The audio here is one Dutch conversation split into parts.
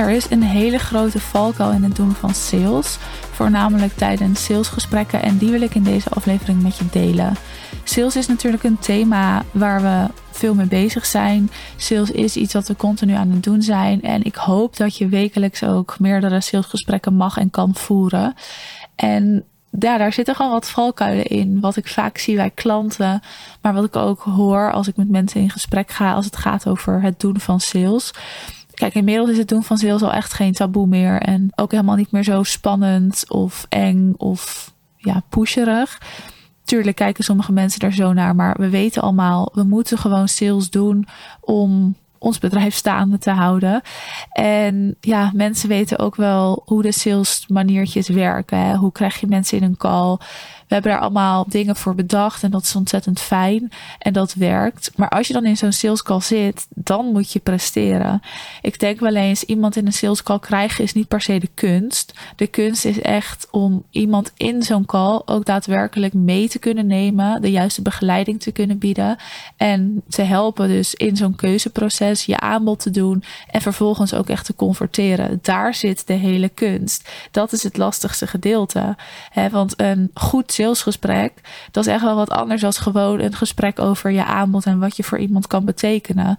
Er is een hele grote valkuil in het doen van sales, voornamelijk tijdens salesgesprekken en die wil ik in deze aflevering met je delen. Sales is natuurlijk een thema waar we veel mee bezig zijn. Sales is iets wat we continu aan het doen zijn en ik hoop dat je wekelijks ook meerdere salesgesprekken mag en kan voeren. En ja, daar zitten gewoon wat valkuilen in. Wat ik vaak zie bij klanten, maar wat ik ook hoor als ik met mensen in gesprek ga als het gaat over het doen van sales. Kijk, inmiddels is het doen van sales al echt geen taboe meer. En ook helemaal niet meer zo spannend of eng of ja, pusherig. Tuurlijk kijken sommige mensen er zo naar, maar we weten allemaal, we moeten gewoon sales doen om ons bedrijf staande te houden. En ja, mensen weten ook wel hoe de sales maniertjes werken. Hè? Hoe krijg je mensen in een call? We hebben daar allemaal dingen voor bedacht en dat is ontzettend fijn en dat werkt. Maar als je dan in zo'n sales call zit, dan moet je presteren. Ik denk wel eens, iemand in een sales call krijgen is niet per se de kunst. De kunst is echt om iemand in zo'n call ook daadwerkelijk mee te kunnen nemen, de juiste begeleiding te kunnen bieden en te helpen dus in zo'n keuzeproces je aanbod te doen en vervolgens ook echt te converteren. Daar zit de hele kunst. Dat is het lastigste gedeelte. want een goed salesgesprek, dat is echt wel wat anders dan gewoon een gesprek over je aanbod en wat je voor iemand kan betekenen.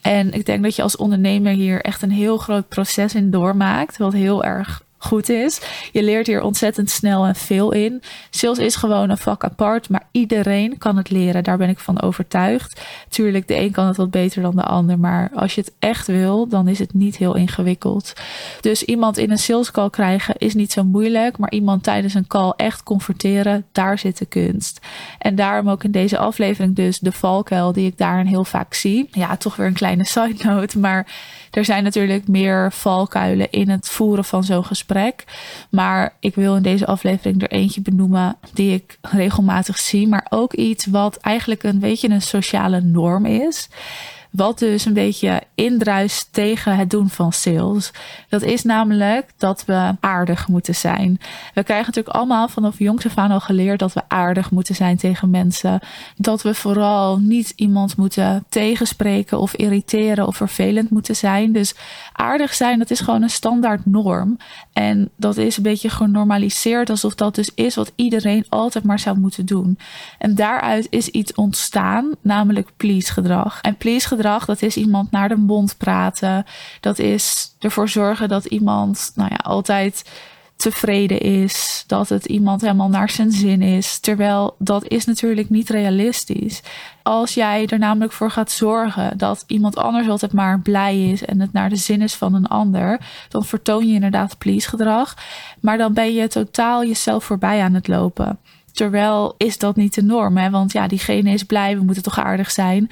En ik denk dat je als ondernemer hier echt een heel groot proces in doormaakt, wat heel erg goed is. Je leert hier ontzettend snel en veel in. Sales is gewoon een vak apart, maar iedereen kan het leren. Daar ben ik van overtuigd. Tuurlijk, de een kan het wat beter dan de ander, maar als je het echt wil, dan is het niet heel ingewikkeld. Dus iemand in een sales call krijgen is niet zo moeilijk, maar iemand tijdens een call echt converteren, daar zit de kunst. En daarom ook in deze aflevering dus de valkuil die ik daarin heel vaak zie. Ja, toch weer een kleine side note, maar er zijn natuurlijk meer valkuilen in het voeren van zo'n gesprek. Maar ik wil in deze aflevering er eentje benoemen die ik regelmatig zie. Maar ook iets wat eigenlijk een beetje een sociale norm is. Wat dus een beetje indruist tegen het doen van sales. Dat is namelijk dat we aardig moeten zijn. We krijgen natuurlijk allemaal vanaf jongs af aan al geleerd dat we aardig moeten zijn tegen mensen. Dat we vooral niet iemand moeten tegenspreken of irriteren of vervelend moeten zijn. Dus aardig zijn, dat is gewoon een standaard norm. En dat is een beetje genormaliseerd alsof dat dus is wat iedereen altijd maar zou moeten doen. En daaruit is iets ontstaan, namelijk please gedrag. En please gedrag dat is iemand naar de mond praten. Dat is ervoor zorgen dat iemand nou ja, altijd tevreden is. Dat het iemand helemaal naar zijn zin is. Terwijl dat is natuurlijk niet realistisch. Als jij er namelijk voor gaat zorgen dat iemand anders altijd maar blij is en het naar de zin is van een ander, dan vertoon je inderdaad please gedrag. Maar dan ben je totaal jezelf voorbij aan het lopen. Terwijl is dat niet de norm, hè? want ja, diegene is blij, we moeten toch aardig zijn.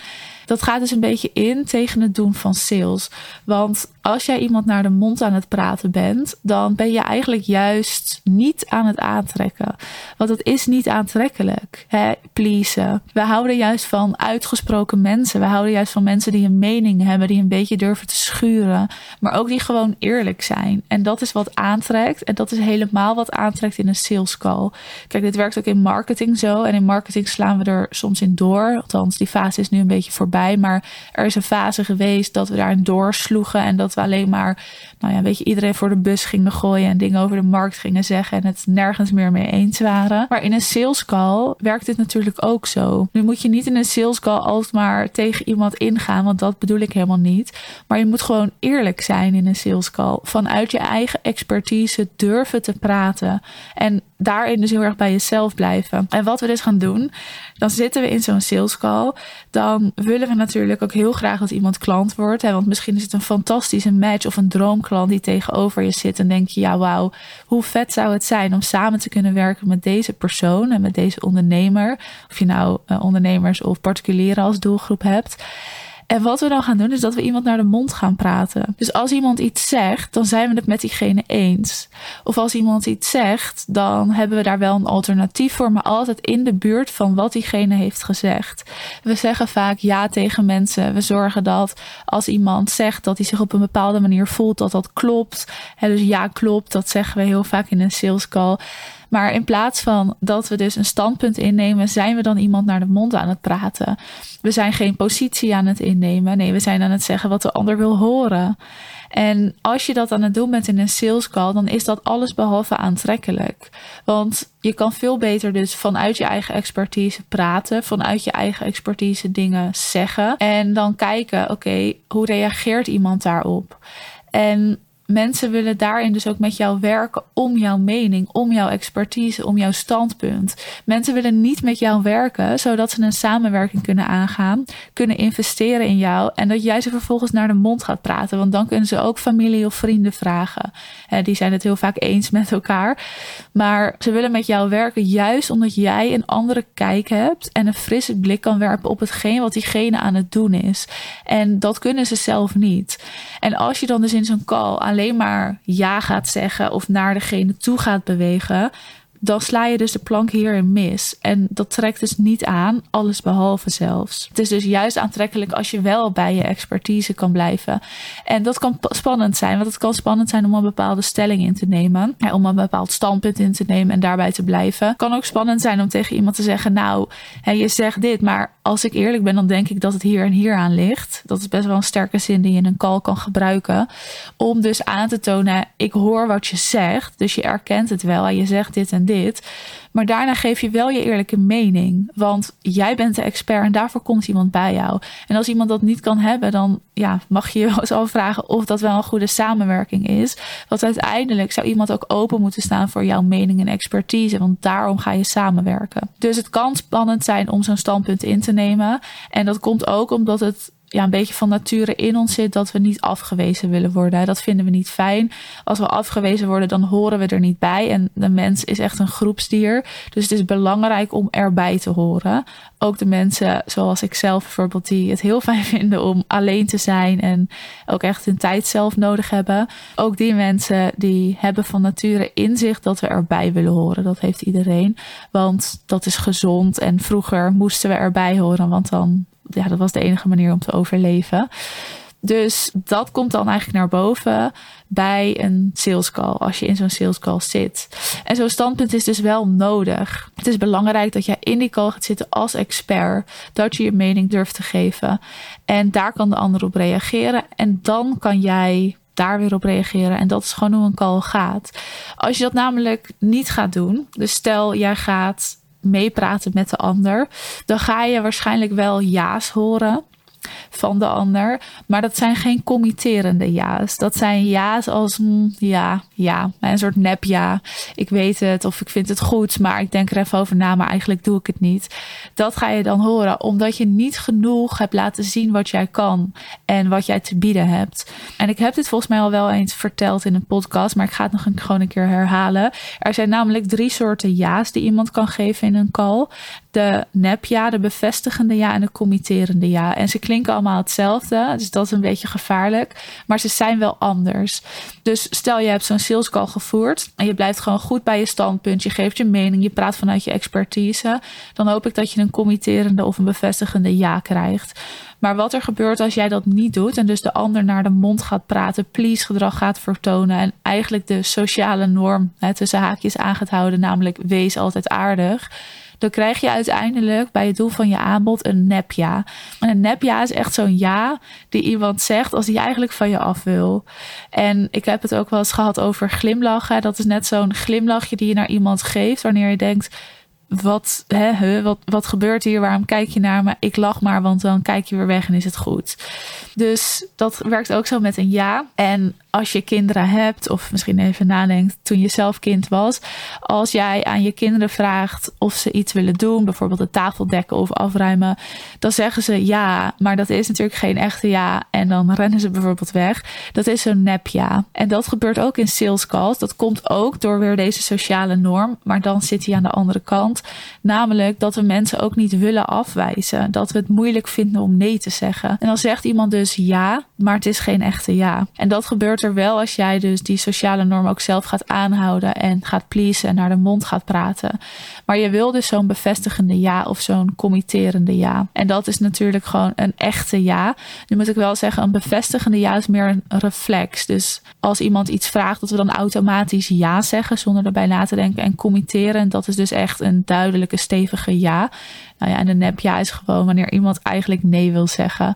Dat gaat dus een beetje in tegen het doen van sales. Want als jij iemand naar de mond aan het praten bent, dan ben je eigenlijk juist niet aan het aantrekken. Want het is niet aantrekkelijk. Hè? Pleasen. We houden juist van uitgesproken mensen. We houden juist van mensen die een mening hebben, die een beetje durven te schuren, maar ook die gewoon eerlijk zijn. En dat is wat aantrekt. En dat is helemaal wat aantrekt in een sales call. Kijk, dit werkt ook in marketing zo. En in marketing slaan we er soms in door. Althans, die fase is nu een beetje voorbij. Maar er is een fase geweest dat we daarin doorsloegen. En dat we alleen maar, nou ja, weet je, iedereen voor de bus gingen gooien. En dingen over de markt gingen zeggen. En het nergens meer mee eens waren. Maar in een sales call werkt dit natuurlijk ook zo. Nu moet je niet in een sales call altijd maar tegen iemand ingaan. Want dat bedoel ik helemaal niet. Maar je moet gewoon eerlijk zijn in een sales call. Vanuit je eigen expertise durven te praten. En daarin dus heel erg bij jezelf blijven. En wat we dus gaan doen, dan zitten we in zo'n sales call. Dan willen we natuurlijk ook heel graag dat iemand klant wordt. Hè? Want misschien is het een fantastische match of een droomklant die tegenover je zit. En denk je, ja, wauw, hoe vet zou het zijn om samen te kunnen werken met deze persoon en met deze ondernemer. Of je nou uh, ondernemers of particulieren als doelgroep hebt. En wat we dan gaan doen, is dat we iemand naar de mond gaan praten. Dus als iemand iets zegt, dan zijn we het met diegene eens. Of als iemand iets zegt, dan hebben we daar wel een alternatief voor, maar altijd in de buurt van wat diegene heeft gezegd. We zeggen vaak ja tegen mensen. We zorgen dat als iemand zegt dat hij zich op een bepaalde manier voelt, dat dat klopt. dus ja, klopt. Dat zeggen we heel vaak in een sales call. Maar in plaats van dat we dus een standpunt innemen, zijn we dan iemand naar de mond aan het praten. We zijn geen positie aan het innemen. Nee, we zijn aan het zeggen wat de ander wil horen. En als je dat aan het doen bent in een sales call, dan is dat alles behalve aantrekkelijk. Want je kan veel beter dus vanuit je eigen expertise praten, vanuit je eigen expertise dingen zeggen en dan kijken, oké, hoe reageert iemand daarop? En mensen willen daarin dus ook met jou werken om jouw mening, om jouw expertise, om jouw standpunt. Mensen willen niet met jou werken zodat ze een samenwerking kunnen aangaan, kunnen investeren in jou en dat jij ze vervolgens naar de mond gaat praten. Want dan kunnen ze ook familie of vrienden vragen. die zijn het heel vaak eens met elkaar. Maar ze willen met jou werken juist omdat jij een andere kijk hebt en een frisse blik kan werpen op hetgeen wat diegene aan het doen is. En dat kunnen ze zelf niet. En als je dan dus in zo'n call alleen maar ja gaat zeggen of naar degene toe gaat bewegen, dan sla je dus de plank hierin mis. En dat trekt dus niet aan, alles behalve zelfs. Het is dus juist aantrekkelijk als je wel bij je expertise kan blijven. En dat kan spannend zijn, want het kan spannend zijn om een bepaalde stelling in te nemen. om een bepaald standpunt in te nemen en daarbij te blijven. Het kan ook spannend zijn om tegen iemand te zeggen: Nou, je zegt dit, maar als ik eerlijk ben, dan denk ik dat het hier en hier aan ligt. Dat is best wel een sterke zin die je in een call kan gebruiken. Om dus aan te tonen: ik hoor wat je zegt. Dus je erkent het wel en je zegt dit en dit. Maar daarna geef je wel je eerlijke mening. Want jij bent de expert en daarvoor komt iemand bij jou. En als iemand dat niet kan hebben, dan ja, mag je je wel eens afvragen of dat wel een goede samenwerking is. Want uiteindelijk zou iemand ook open moeten staan voor jouw mening en expertise. Want daarom ga je samenwerken. Dus het kan spannend zijn om zo'n standpunt in te nemen. En dat komt ook omdat het ja, een beetje van nature in ons zit dat we niet afgewezen willen worden. Dat vinden we niet fijn. Als we afgewezen worden, dan horen we er niet bij. En de mens is echt een groepsdier. Dus het is belangrijk om erbij te horen. Ook de mensen zoals ik zelf bijvoorbeeld, die het heel fijn vinden om alleen te zijn en ook echt hun tijd zelf nodig hebben. Ook die mensen die hebben van nature inzicht dat we erbij willen horen. Dat heeft iedereen. Want dat is gezond. En vroeger moesten we erbij horen, want dan ja, dat was de enige manier om te overleven. Dus dat komt dan eigenlijk naar boven bij een sales call, als je in zo'n sales call zit. En zo'n standpunt is dus wel nodig. Het is belangrijk dat je in die call gaat zitten als expert, dat je je mening durft te geven. En daar kan de ander op reageren. En dan kan jij daar weer op reageren. En dat is gewoon hoe een call gaat. Als je dat namelijk niet gaat doen, dus stel jij gaat meepraten met de ander, dan ga je waarschijnlijk wel ja's horen van de ander. Maar dat zijn geen committerende ja's. Dat zijn ja's als mm, ja, ja, een soort nep ja. Ik weet het of ik vind het goed, maar ik denk er even over na, maar eigenlijk doe ik het niet. Dat ga je dan horen, omdat je niet genoeg hebt laten zien wat jij kan en wat jij te bieden hebt. En ik heb dit volgens mij al wel eens verteld in een podcast, maar ik ga het nog een, gewoon een keer herhalen. Er zijn namelijk drie soorten ja's die iemand kan geven in een call. De nep ja, de bevestigende ja en de committerende ja. En ze klinken allemaal hetzelfde. Dus dat is een beetje gevaarlijk. Maar ze zijn wel anders. Dus stel je hebt zo'n sales call gevoerd. En je blijft gewoon goed bij je standpunt. Je geeft je mening. Je praat vanuit je expertise. Dan hoop ik dat je een committerende of een bevestigende ja krijgt. Maar wat er gebeurt als jij dat niet doet en dus de ander naar de mond gaat praten, please gedrag gaat vertonen en eigenlijk de sociale norm hè, tussen haakjes aan gaat houden, namelijk wees altijd aardig dan krijg je uiteindelijk bij het doel van je aanbod een nepja. En een nepja is echt zo'n ja die iemand zegt als hij eigenlijk van je af wil. En ik heb het ook wel eens gehad over glimlachen. Dat is net zo'n glimlachje die je naar iemand geeft wanneer je denkt wat, hè, wat, wat gebeurt hier? Waarom kijk je naar me? Ik lach maar, want dan kijk je weer weg en is het goed. Dus dat werkt ook zo met een ja. En als je kinderen hebt, of misschien even nadenkt toen je zelf kind was, als jij aan je kinderen vraagt of ze iets willen doen, bijvoorbeeld de tafel dekken of afruimen, dan zeggen ze ja, maar dat is natuurlijk geen echte ja. En dan rennen ze bijvoorbeeld weg. Dat is zo'n nep ja. En dat gebeurt ook in sales calls. Dat komt ook door weer deze sociale norm, maar dan zit hij aan de andere kant. Namelijk dat we mensen ook niet willen afwijzen. Dat we het moeilijk vinden om nee te zeggen. En dan zegt iemand dus ja, maar het is geen echte ja. En dat gebeurt er wel als jij dus die sociale norm ook zelf gaat aanhouden en gaat pleasen en naar de mond gaat praten. Maar je wil dus zo'n bevestigende ja of zo'n committerende ja. En dat is natuurlijk gewoon een echte ja. Nu moet ik wel zeggen, een bevestigende ja is meer een reflex. Dus als iemand iets vraagt, dat we dan automatisch ja zeggen zonder erbij na te denken. En committeren, dat is dus echt een duidelijke, stevige ja. Nou ja, en een nep ja is gewoon wanneer iemand eigenlijk nee wil zeggen.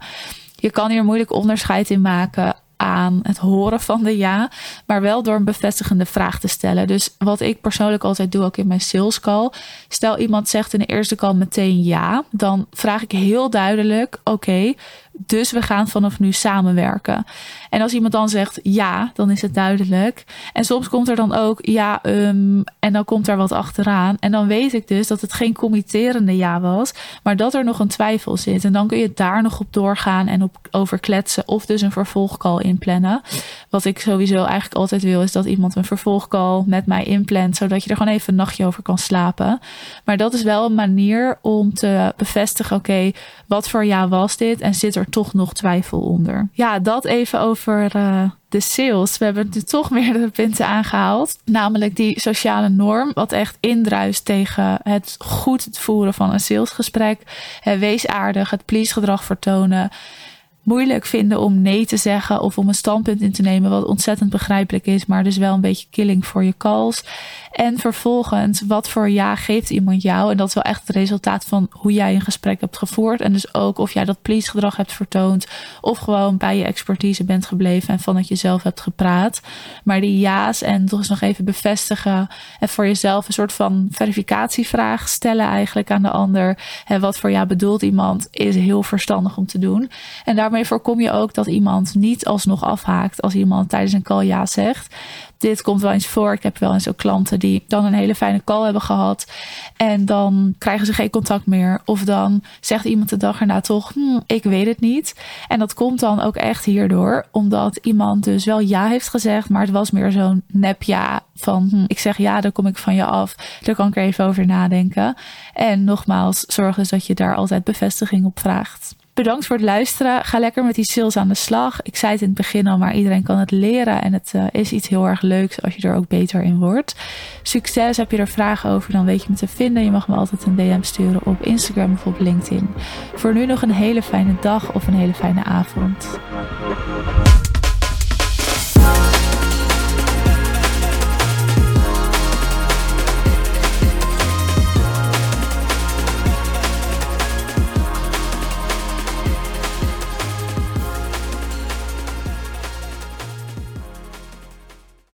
Je kan hier moeilijk onderscheid in maken aan het horen van de ja, maar wel door een bevestigende vraag te stellen. Dus wat ik persoonlijk altijd doe, ook in mijn sales call, stel iemand zegt in de eerste call meteen ja, dan vraag ik heel duidelijk: oké, dus we gaan vanaf nu samenwerken. En als iemand dan zegt ja, dan is het duidelijk. En soms komt er dan ook ja, um, en dan komt er wat achteraan. En dan weet ik dus dat het geen committerende ja was, maar dat er nog een twijfel zit. En dan kun je daar nog op doorgaan en op over kletsen of dus een vervolgcall inplannen. Wat ik sowieso eigenlijk altijd wil, is dat iemand een vervolgcall met mij inplant, zodat je er gewoon even een nachtje over kan slapen. Maar dat is wel een manier om te bevestigen: oké, wat voor ja was dit? En zit er toch nog twijfel onder? Ja, dat even over. Uh, de sales. We hebben nu toch meerdere punten aangehaald. Namelijk die sociale norm, wat echt indruist tegen het goed voeren van een salesgesprek. Wees aardig, het please gedrag vertonen moeilijk vinden om nee te zeggen of om een standpunt in te nemen, wat ontzettend begrijpelijk is, maar dus wel een beetje killing voor je calls. En vervolgens, wat voor ja geeft iemand jou? En dat is wel echt het resultaat van hoe jij een gesprek hebt gevoerd. En dus ook of jij dat please gedrag hebt vertoond, of gewoon bij je expertise bent gebleven en van het jezelf hebt gepraat. Maar die ja's en toch eens nog even bevestigen en voor jezelf een soort van verificatievraag stellen eigenlijk aan de ander. En wat voor ja bedoelt iemand, is heel verstandig om te doen. En daar daarmee voorkom je ook dat iemand niet alsnog afhaakt als iemand tijdens een call ja zegt. Dit komt wel eens voor. Ik heb wel eens ook klanten die dan een hele fijne call hebben gehad. En dan krijgen ze geen contact meer. Of dan zegt iemand de dag erna toch, hm, ik weet het niet. En dat komt dan ook echt hierdoor. Omdat iemand dus wel ja heeft gezegd. Maar het was meer zo'n nep ja. Van hm, ik zeg ja, dan kom ik van je af. Daar kan ik er even over nadenken. En nogmaals, zorg dus dat je daar altijd bevestiging op vraagt. Bedankt voor het luisteren. Ga lekker met die sales aan de slag. Ik zei het in het begin al, maar iedereen kan het leren. En het uh, is iets heel erg leuks als je er ook beter in wordt. Succes. Heb je er vragen over, dan weet je me te vinden. Je mag me altijd een DM sturen op Instagram of op LinkedIn. Voor nu nog een hele fijne dag of een hele fijne avond.